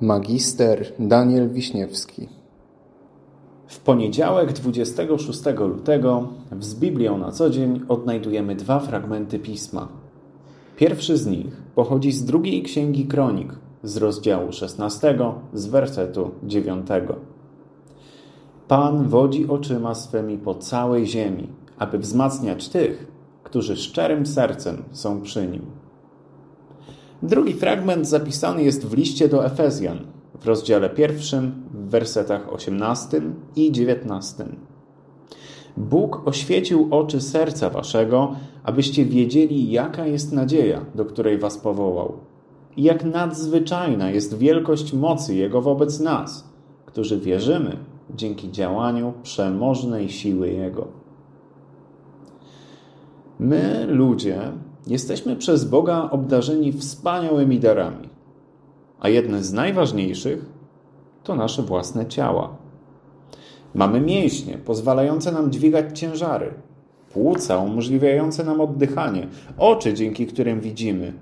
Magister Daniel Wiśniewski W poniedziałek 26 lutego w Z Biblią na co dzień odnajdujemy dwa fragmenty pisma. Pierwszy z nich pochodzi z drugiej księgi Kronik, z rozdziału 16, z wersetu 9. Pan wodzi oczyma swymi po całej ziemi, aby wzmacniać tych, którzy szczerym sercem są przy nim. Drugi fragment zapisany jest w liście do Efezjan w rozdziale pierwszym, w wersetach 18 i 19. Bóg oświecił oczy serca waszego, abyście wiedzieli, jaka jest nadzieja, do której was powołał, i jak nadzwyczajna jest wielkość mocy Jego wobec nas, którzy wierzymy dzięki działaniu przemożnej siły Jego. My, ludzie, jesteśmy przez Boga obdarzeni wspaniałymi darami, a jedne z najważniejszych to nasze własne ciała. Mamy mięśnie pozwalające nam dźwigać ciężary, płuca umożliwiające nam oddychanie, oczy, dzięki którym widzimy.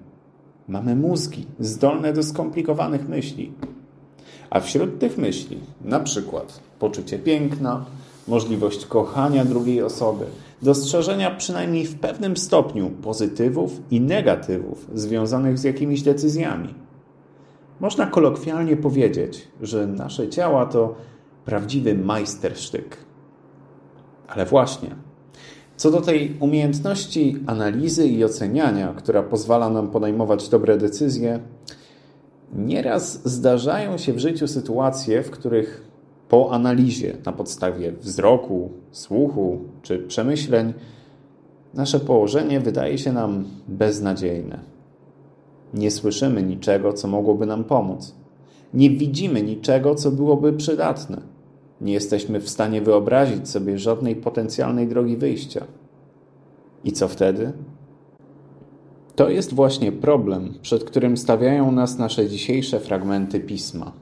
Mamy mózgi zdolne do skomplikowanych myśli. A wśród tych myśli, na przykład poczucie piękna, możliwość kochania drugiej osoby, dostrzeżenia przynajmniej w pewnym stopniu pozytywów i negatywów związanych z jakimiś decyzjami. Można kolokwialnie powiedzieć, że nasze ciała to prawdziwy majstersztyk. Ale właśnie, co do tej umiejętności analizy i oceniania, która pozwala nam podejmować dobre decyzje, nieraz zdarzają się w życiu sytuacje, w których po analizie na podstawie wzroku, słuchu czy przemyśleń, nasze położenie wydaje się nam beznadziejne. Nie słyszymy niczego, co mogłoby nam pomóc. Nie widzimy niczego, co byłoby przydatne. Nie jesteśmy w stanie wyobrazić sobie żadnej potencjalnej drogi wyjścia. I co wtedy? To jest właśnie problem, przed którym stawiają nas nasze dzisiejsze fragmenty pisma.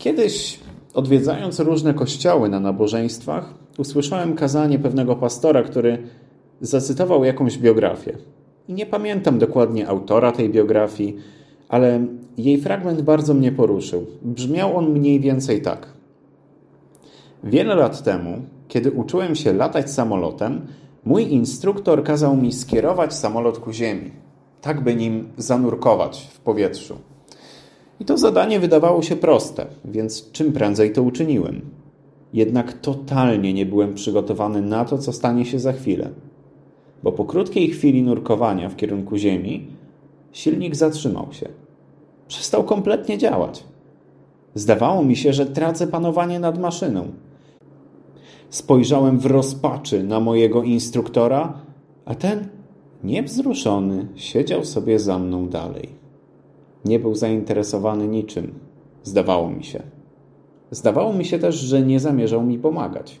Kiedyś, odwiedzając różne kościoły na nabożeństwach, usłyszałem kazanie pewnego pastora, który zacytował jakąś biografię. I nie pamiętam dokładnie autora tej biografii, ale jej fragment bardzo mnie poruszył. Brzmiał on mniej więcej tak. Wiele lat temu, kiedy uczyłem się latać samolotem, mój instruktor kazał mi skierować samolot ku ziemi, tak by nim zanurkować w powietrzu. I to zadanie wydawało się proste, więc czym prędzej to uczyniłem. Jednak totalnie nie byłem przygotowany na to, co stanie się za chwilę. Bo po krótkiej chwili nurkowania w kierunku ziemi, silnik zatrzymał się. Przestał kompletnie działać. Zdawało mi się, że tracę panowanie nad maszyną. Spojrzałem w rozpaczy na mojego instruktora, a ten, niewzruszony, siedział sobie za mną dalej. Nie był zainteresowany niczym, zdawało mi się. Zdawało mi się też, że nie zamierzał mi pomagać.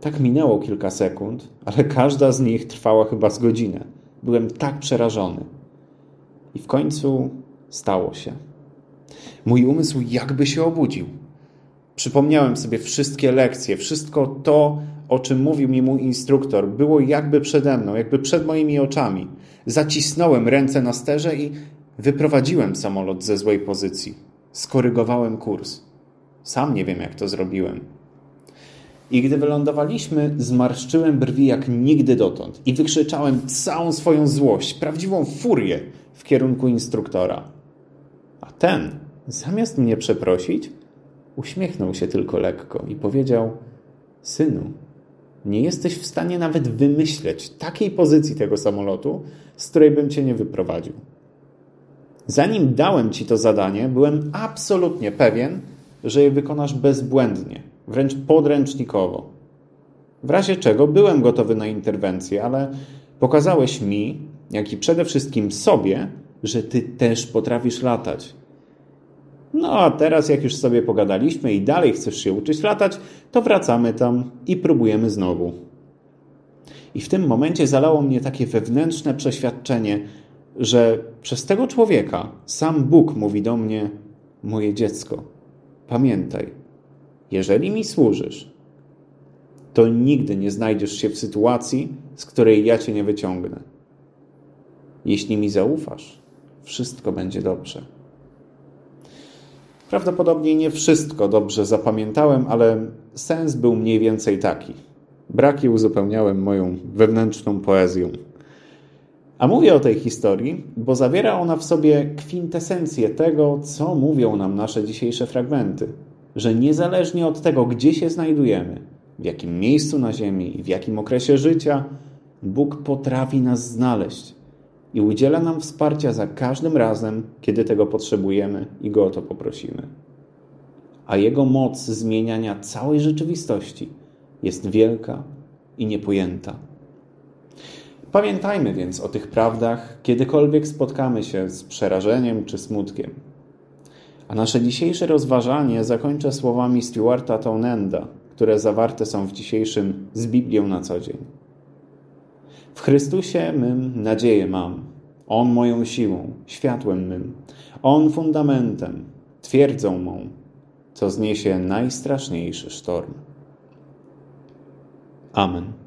Tak minęło kilka sekund, ale każda z nich trwała chyba z godzinę. Byłem tak przerażony. I w końcu stało się. Mój umysł jakby się obudził. Przypomniałem sobie wszystkie lekcje, wszystko to, o czym mówił mi mój instruktor, było jakby przede mną, jakby przed moimi oczami. Zacisnąłem ręce na sterze i Wyprowadziłem samolot ze złej pozycji. Skorygowałem kurs. Sam nie wiem, jak to zrobiłem. I gdy wylądowaliśmy, zmarszczyłem brwi jak nigdy dotąd i wykrzyczałem całą swoją złość, prawdziwą furię w kierunku instruktora. A ten, zamiast mnie przeprosić, uśmiechnął się tylko lekko i powiedział: Synu, nie jesteś w stanie nawet wymyśleć takiej pozycji tego samolotu, z której bym cię nie wyprowadził. Zanim dałem ci to zadanie, byłem absolutnie pewien, że je wykonasz bezbłędnie, wręcz podręcznikowo. W razie czego byłem gotowy na interwencję, ale pokazałeś mi, jak i przede wszystkim sobie, że ty też potrafisz latać. No a teraz, jak już sobie pogadaliśmy i dalej chcesz się uczyć latać, to wracamy tam i próbujemy znowu. I w tym momencie zalało mnie takie wewnętrzne przeświadczenie, że przez tego człowieka sam Bóg mówi do mnie: Moje dziecko, pamiętaj, jeżeli mi służysz, to nigdy nie znajdziesz się w sytuacji, z której ja cię nie wyciągnę. Jeśli mi zaufasz, wszystko będzie dobrze. Prawdopodobnie nie wszystko dobrze zapamiętałem, ale sens był mniej więcej taki. Braki uzupełniałem moją wewnętrzną poezją. A mówię o tej historii, bo zawiera ona w sobie kwintesencję tego, co mówią nam nasze dzisiejsze fragmenty. Że niezależnie od tego, gdzie się znajdujemy, w jakim miejscu na Ziemi i w jakim okresie życia, Bóg potrafi nas znaleźć i udziela nam wsparcia za każdym razem, kiedy tego potrzebujemy i Go o to poprosimy. A Jego moc zmieniania całej rzeczywistości jest wielka i niepojęta. Pamiętajmy więc o tych prawdach, kiedykolwiek spotkamy się z przerażeniem czy smutkiem. A nasze dzisiejsze rozważanie zakończę słowami Stuarta Townenda, które zawarte są w dzisiejszym z Biblią na co dzień. W Chrystusie mym nadzieję mam. On moją siłą, światłem mym. On fundamentem, twierdzą mą, co zniesie najstraszniejszy sztorm. Amen.